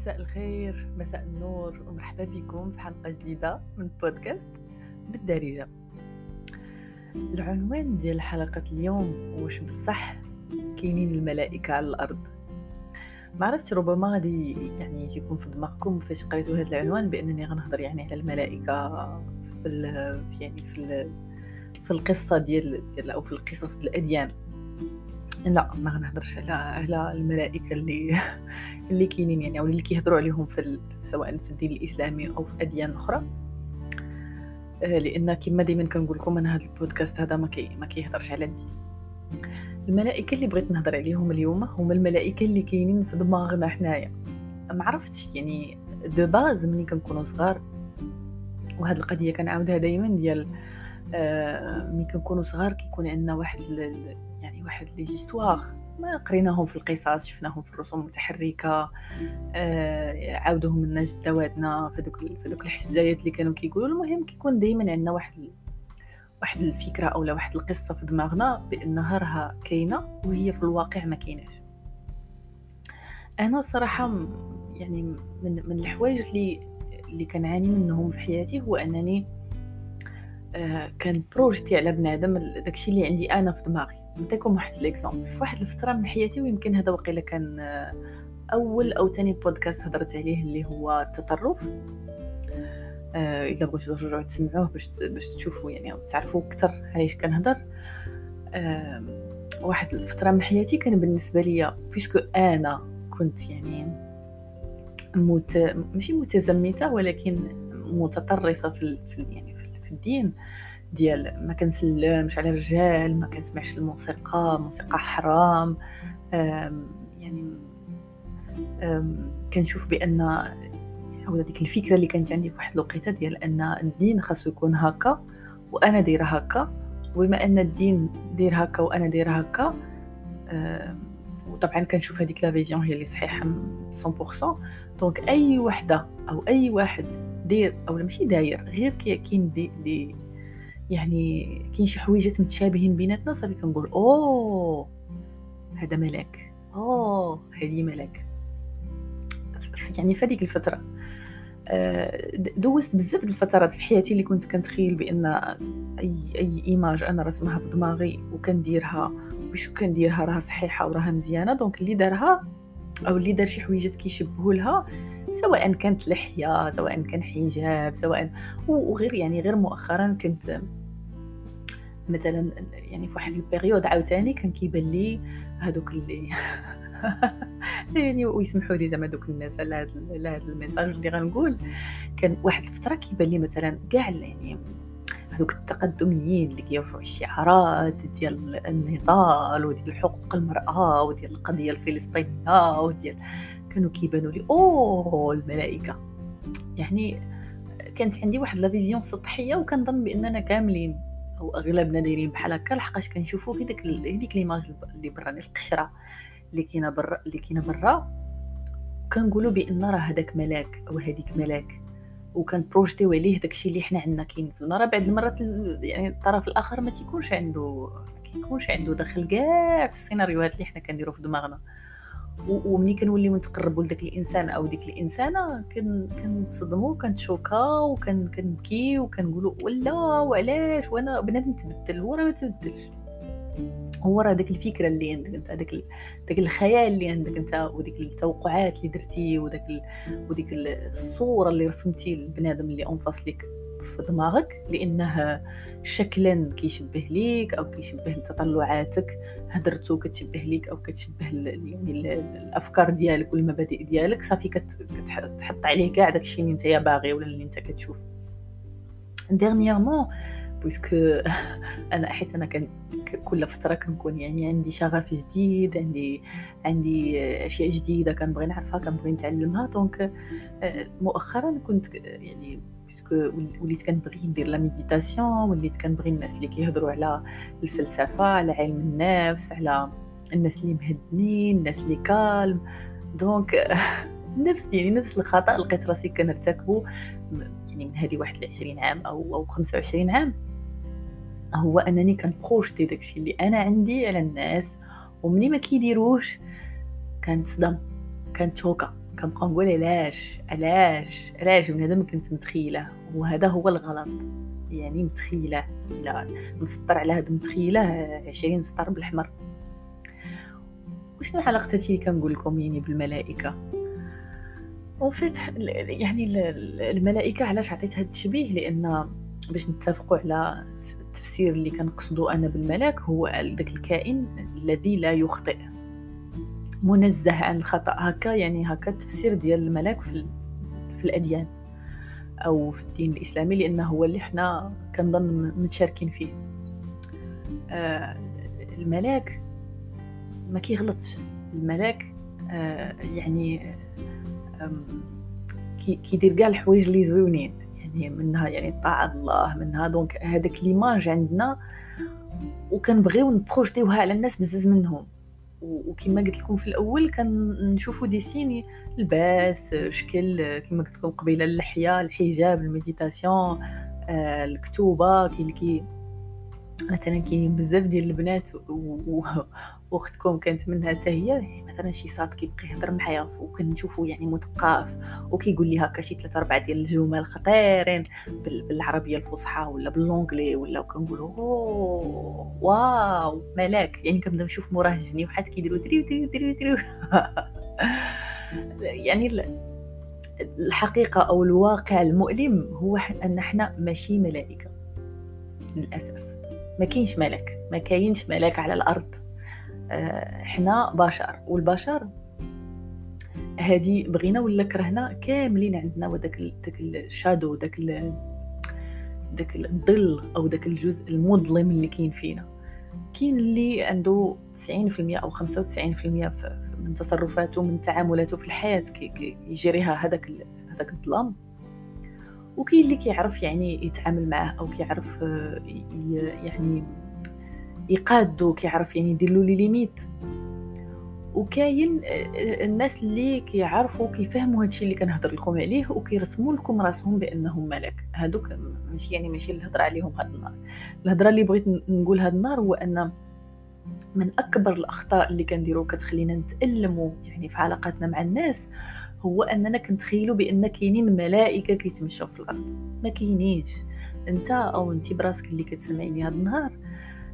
مساء الخير مساء النور ومرحبا بكم في حلقة جديدة من بودكاست بالدارجة. العنوان ديال حلقة اليوم واش بصح كاينين الملائكة على الأرض. ما عرفتش ربما غادي يعني يكون في دماغكم فاش قريتوا هذا العنوان بأنني غنهضر يعني على الملائكة في يعني في في القصة ديال ديال أو في القصص الأديان. لا ما غنهضرش على على الملائكة اللي اللي كاينين يعني أو اللي كيهضروا عليهم في سواء في الدين الإسلامي أو في أديان أخرى. آه، لأن كما دائما كنقول لكم أنا هذا البودكاست هذا ما كي ما كيهضرش على الدين. الملائكة اللي بغيت نهضر عليهم اليوم هما الملائكة اللي كاينين في دماغنا حنايا. ما عرفتش يعني de base ملي كنكونوا صغار. وهاد القضية كنعاودها دائما ديال آه ملي كنكونوا صغار كيكون عندنا واحد يعني واحد لي زيستوار. ما قريناهم في القصص شفناهم في الرسوم المتحركة آه عاودوهم لنا جداواتنا في دوك في دوك الحجايات اللي كانوا كيقولوا. المهم كيكون دائما عندنا واحد واحد الفكرة أو واحد القصة في دماغنا بانها راها كاينة وهي في الواقع ما كايناش. أنا صراحة يعني من من الحوايج اللي اللي كنعاني منهم في حياتي هو أنني آه كن projeter على بنادم داكشي اللي عندي أنا في دماغي. نعطيكم واحد l'exemple. في واحد الفترة من حياتي ويمكن هذا وقيلا كان آه، أول أو تاني بودكاست هضرت عليه اللي هو التطرف. آه إلا بغيتو ترجعوا تسمعوه باش باش تشوفوا يعني تعرفوا أكثر علاش كنهضر آه واحد الفترة من حياتي كان بالنسبة ليا parce que أنا كنت يعني مت... ماشي متزمتة ولكن متطرفة في, في يعني في الدين. ديال ما كنسلمش على الرجال ما كنسمعش الموسيقى موسيقى حرام. يعني كنشوف بأن أو ديك الفكرة اللي كانت عندي في واحد الوقيتة ديال أن الدين خاصو يكون هكا وأنا دايرة هكا. وبما أن الدين داير هكا وأنا دايرة هكا وطبعا كنشوف هذيك la vision هي اللي صحيحة 100% donc أي وحدة أو أي واحد داير أو ماشي داير غير كاين دي, دي يعني كاين شي حويجات متشابهين بيناتنا صافي كنقول أوه هذا ملاك. أوه هذه ملاك. يعني في هذيك الفترة. آه، دوزت بزاف الفترات في حياتي اللي كنت كنتخيل بأن أي أي image أنا رسمها بدماغي وكنديرها باش كنديرها راها صحيحة وراها مزيانة. donc اللي دارها أو اللي دار شي حويجات كيشبهوا لها سواء كانت لحية سواء كان حجاب سواء وغير يعني غير مؤخرا كنت مثلا يعني في واحد ال période عاوتاني كان كيبان لي هادوك اللي يعني ويسمحوا لي زعما دوك الناس على هذا هذا ال message اللي غنقول. كان واحد الفترة كيبان لي مثلا كاع يعني هذوك التقدميين اللي كيرفعوا الشعارات ديال النضال وديال حقوق المرأة وديال القضية الفلسطينية وديال كانوا كيبانوا لي أوه الملائكة. يعني كانت عندي واحد la vision سطحية وكنظن بأننا كاملين أو اغلبنا دايرين بحال هكا لحقاش كنشوفوا في ديك هذيك l'image اللي برا القشره اللي كاينة برا اللي كاينة برا كنقولوا بأن راه هذاك ملاك أو هذيك ملاك وكان projeter يو عليه داكشي اللي حنا عندنا كاين في المرة بعد المرات يعني الطرف الآخر ما تيكونش عنده ما كيكونش عنده دخل كاع في السيناريوهات اللي حنا كنديرو في دماغنا. ومني كنوليو نتقربوا لداك الإنسان أو ديك الإنسانة كنتصدموا كن choqua وكنبكي وكنقولوا ولا وعلاش وأنا بنادم تبدل هو راه ما تبدلش. هو راه داك الفكرة اللي عندك أنت داك داك الخيال اللي عندك أنت وديك التوقعات اللي درتي وداك وديك الصورة اللي رسمتي البنادم اللي en face ليك في دماغك لأنه شكلا كيشبه ليك أو كيشبه لتطلعاتك. هدرتو كتشبه ليك أو كتشبه يعني الافكار ديالك والمبادئ ديالك. صافي كتحط عليه كاع داكشي اللي نتايا باغي ولا اللي انت كتشوف. dernièrement puisque أنا حيت أنا كان كل فترة كنكون يعني عندي شغف جديد عندي عندي أشياء جديدة كنبغي نعرفها كنبغي نتعلمها. donc مؤخرا كنت يعني وليت كنبغي ندير la méditation وليت كنبغي الناس اللي كيهضروا على الفلسفة على علم النفس على الناس اللي مهدنين الناس اللي calme. donc نفس يعني نفس الخطأ لقيت راسي كنرتكبه يعني من هذه واحد العشرين عام أو أو 25 عام. هو أنني كن projeter داكشي اللي أنا عندي على الناس ومني ما كيديروش كنتصدم كنتشوكا كنبقى نقول علاش علاش علاش من هذا ما كنت متخيلة؟ وهذا هو الغلط. يعني متخيلة لا نسطر على هاد متخيلة عشرين سطر بالحمر. وشنو علاقه هادشي كنقول لكم يعني بالملائكة؟ وفيت يعني الملائكة علاش عطيت هاد التشبيه؟ لأن باش نتفقوا على التفسير اللي كنقصدو أنا بالملاك هو داك الكائن الذي لا يخطئ. منزه عن الخطأ. هكا يعني هكا التفسير ديال الملاك في, في الأديان أو في الدين الإسلامي لأنه هو اللي حنا كنظن متشاركين فيه. آه الملاك ما كيغلطش. الملاك آه يعني كيدير كاع الحوايج اللي زويونين. يعني منها يعني طاعة الله منها donc هذاك l'image عندنا وكنبغيو نبروجيتيوها على الناس بزز منهم. وكما قلت لكم في الأول كنشوفوا دي سيني لباس شكل كما قلت لكم قبيلة اللحية الحجاب المديتاسيون آه، الكتوبة كاين اللي مثلا كاين بزاف ديال البنات واختكم كانت منها حتى هي مثلا شي صاد كيبقى يهضر معايا وكنشوفو يعني مثقف وكيقول لي هكا شي ثلاثة أربعة ديال الجمل خطيرين بالعربية الفصحى ولا ب l'anglais ولا كنقولوا waouh ملاك. يعني كنبدا نشوف موراه جنيوحات كيديروا دريو دريو دريو دريو. يعني الحقيقة أو الواقع المؤلم هو أن إحنا ماشي ملائكة للأسف. ما كاينش ملك ما كاينش ملاك على الأرض. آه، حنا بشر والبشر هادي بغينا ولا كرهنا كاملين عندنا وداك داك ال shadow داك داك الظل أو داك الجزء المظلم اللي كاين فينا. كاين اللي عنده 90% أو 95% من تصرفاته من تعاملاته في الحياة كيجريها هذاك هذاك الظلام وكاين اللي كيعرف يعني يتعامل معاه أو كيعرف آه، يعني يقادو كيعرف يعني يدير له les limites. وكاين آه، الناس اللي كيعرفوا كيفهموا هادشي اللي كنهضر لكم عليه وكيرسموا لكم راسهم بأنهم ملك. هادوك ماشي يعني ماشي الهضرة عليهم هاد النهار. الهضرة اللي بغيت نقول هاد النهار هو أن من أكبر الأخطاء اللي كنديرو كتخلينا نتالموا يعني في علاقاتنا مع الناس هو اننا كنتخيلوا بأن كاينين ملائكة كيتمشوا في الأرض. ما كاينينش. أنت أو أنت براسك اللي كتسمعيني هاد النهار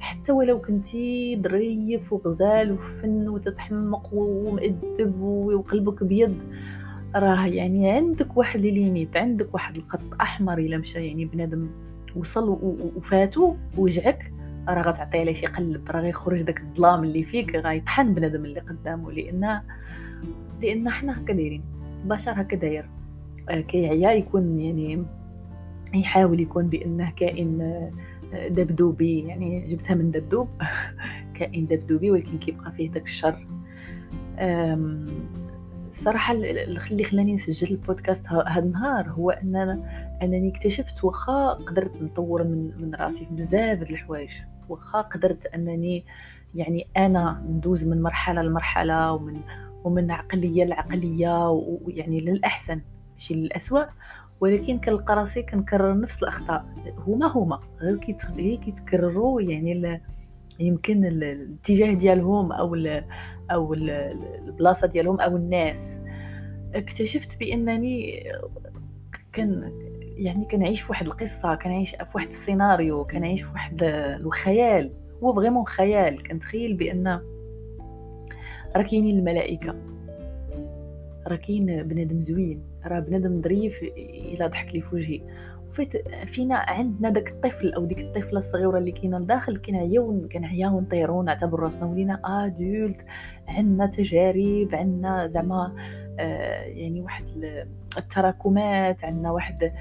حتى ولو كنتي ظريف وغزال وفن وتتحمق ومؤدب وقلبك بيض راه يعني عندك واحد لي ليميت عندك واحد الخط أحمر إلا مشى يعني بنادم وصل وفاتو وجعك راه غتعطي عليه شي قلب راه غيخرج داك الظلام اللي فيك غيطحن بنادم اللي قدامه لأن لأن حنا هكا دايرين. البشر هكا داير آه، كيعيا يكون يعني يحاول يكون بأنه كائن دبدوبي. يعني جبتها من دبدوب. كائن دبدوبي ولكن كيبقى فيه داك الشر. الصراحه اللي خلاني نسجل البودكاست هذا النهار هو اننا أنني اكتشفت واخا قدرت نطور من من راسي بزاف د الحوايج. واخا قدرت أنني يعني أنا ندوز من مرحلة لمرحلة ومن ومن عقلية لعقلية ويعني للأحسن ماشي للاسوء ولكن كنلقى راسي كنكرر نفس الأخطاء. هما هما غير كيتكرروا يعني يمكن الاتجاه ديالهم أو ال أو ال البلاصة ديالهم أو الناس. اكتشفت بأنني كان يعني كنعيش في واحد القصة كنعيش في واحد السيناريو كنعيش في واحد الخيال. هو فريمون خيال. كنتخيل بأن راه كاينين الملائكة. راه كاين بنادم زوين. راه بنادم ظريف الا ضحك لي في وجهي. أوفيت فينا عندنا داك الطفل أو ديك الطفلة الصغيرة اللي كاينة لداخل كنعياو كنعياو نطيرو نعتبر راسنا ولينا adultes. عندنا تجارب عندنا زعما آه يعني واحد التراكمات عندنا واحد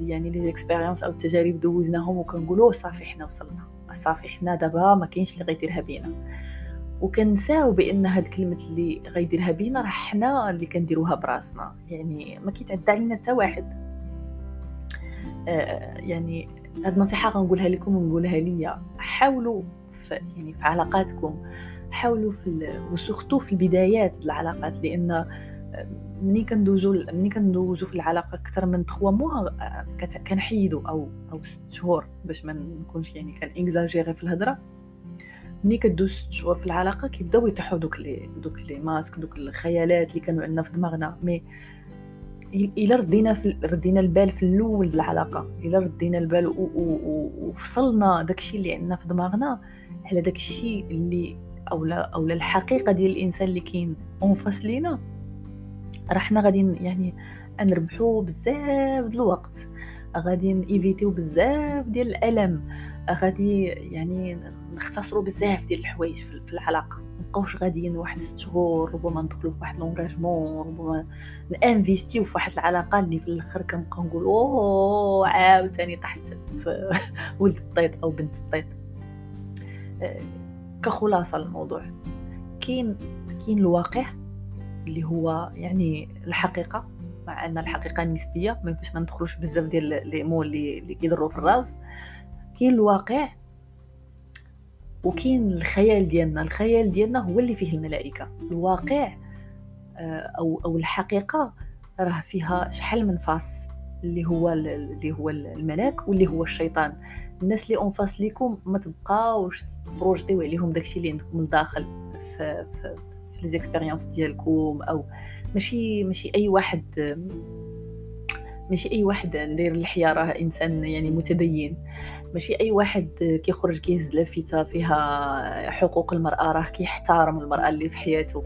يعني les expériences أو التجارب دوزناهم وكنقولوا صافي حنا وصلنا. صافي حنا دابا ما كاينش اللي غيديرها بينا. وكنساو بأن هاد كلمة اللي غيديرها بينا راه حنا اللي كنديروها براسنا. يعني ما كيتعدى علينا حتى واحد. آه يعني هاد النصيحة غنقولها لكم ونقولها ليا. حاولوا في يعني في علاقاتكم حاولوا في وسورتو في البدايات العلاقات لأن آه، ملي كندوزو ملي كندوزو في العلاقة أكثر من 3 موا آه، كنحيدو أو أو 6 شهور باش ما نكونش يعني كان اكزاجيري في الهضره ملي كدوز ست شهور في العلاقة كيبداو يطيحوا دوك les دوك les masques دوك الخيالات اللي كانوا عندنا في دماغنا. mais إلا ردينا في ردينا البال في الأول العلاقة إلا ردينا البال وفصلنا داكشي اللي عندنا في دماغنا على داكشي اللي اولا اولا الحقيقة ديال الإنسان اللي كاين en face لينا راه حنا غادي يعني نربحوا بزاف د الوقت. غادي ن éviter يو بزاف ديال الألم غادي يعني نختصروا بزاف ديال الحوايج في العلاقة. مبقاوش غاديين واحد ست شهور ربما ندخلوا في واحد l'engagement ربما ن investir يو في واحد العلاقة اللي في الآخر كنبقاو نقول أوه عاوتاني طحت في ولد الطيط أو بنت الطيط. آه، كخلاصة الموضوع. كاين كاين الواقع اللي هو يعني الحقيقة. مع أن الحقيقة نسبية ما باش ما ندخلوش بزاف ديال لي مو اللي اللي كيضروا في الرأس. كاين الواقع وكاين الخيال ديالنا. الخيال ديالنا هو اللي فيه الملائكة. الواقع آه، أو أو الحقيقة راه فيها شحال من فاس اللي هو اللي هو الملاك واللي هو الشيطان. الناس اللي أون فاس ليكم ما تبقاوش تبروجيتيو عليهم داكشي اللي عندكم من داخل في في, في ديالكم أو ماشي ماشي أي واحد ماشي أي واحد ندير اللحيه راه إنسان يعني متدين. ماشي أي واحد كيخرج كيهز لافته فيها حقوق المرأة راه كيحترم المرأة اللي في حياته.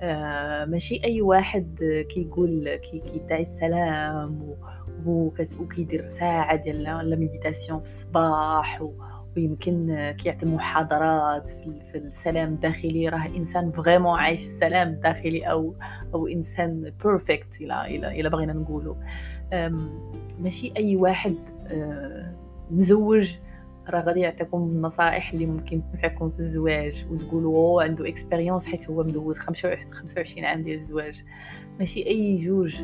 آه ماشي أي واحد كيقول كي كيدعي السلام وكيدير ساعة ديال لا في الصباح ويمكن كيعطي محاضرات في السلام الداخلي. راه إنسان vraiment عايش السلام الداخلي أو أو إنسان parfait إلى إلى بغينا نقولوا. ماشي أي واحد آه، مزوج راه غادي يعطيكم النصائح اللي ممكن تنفعكم في الزواج وتقولوا هو عنده expérience حيت هو مدوز 25 عام ديال الزواج. ماشي أي جوج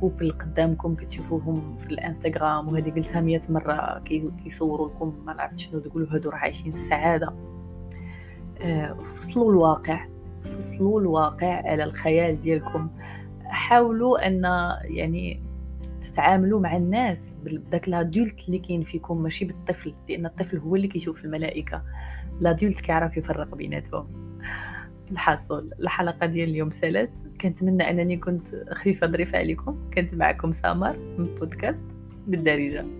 couples قدامكم كتشوفوهم في الإنستغرام وهذه قلتها مية مرة كيصوروا لكم ما نعرف شنو تقولوا هادو راه عايشين السعادة. آه، فصلوا الواقع فصلوا الواقع على الخيال ديالكم. حاولوا أن يعني تتعاملوا مع الناس بداك لادولت اللي كاين فيكم ماشي بالطفل لأن الطفل هو اللي كيشوف الملائكة. لادولت كيعرف يفرق بيناتهم. الحاصل الحلقة ديال اليوم سالات كنتمنى أنني كنت خفيفة ظريفة عليكم. كنت معكم سامر من بودكاست بالدارجة.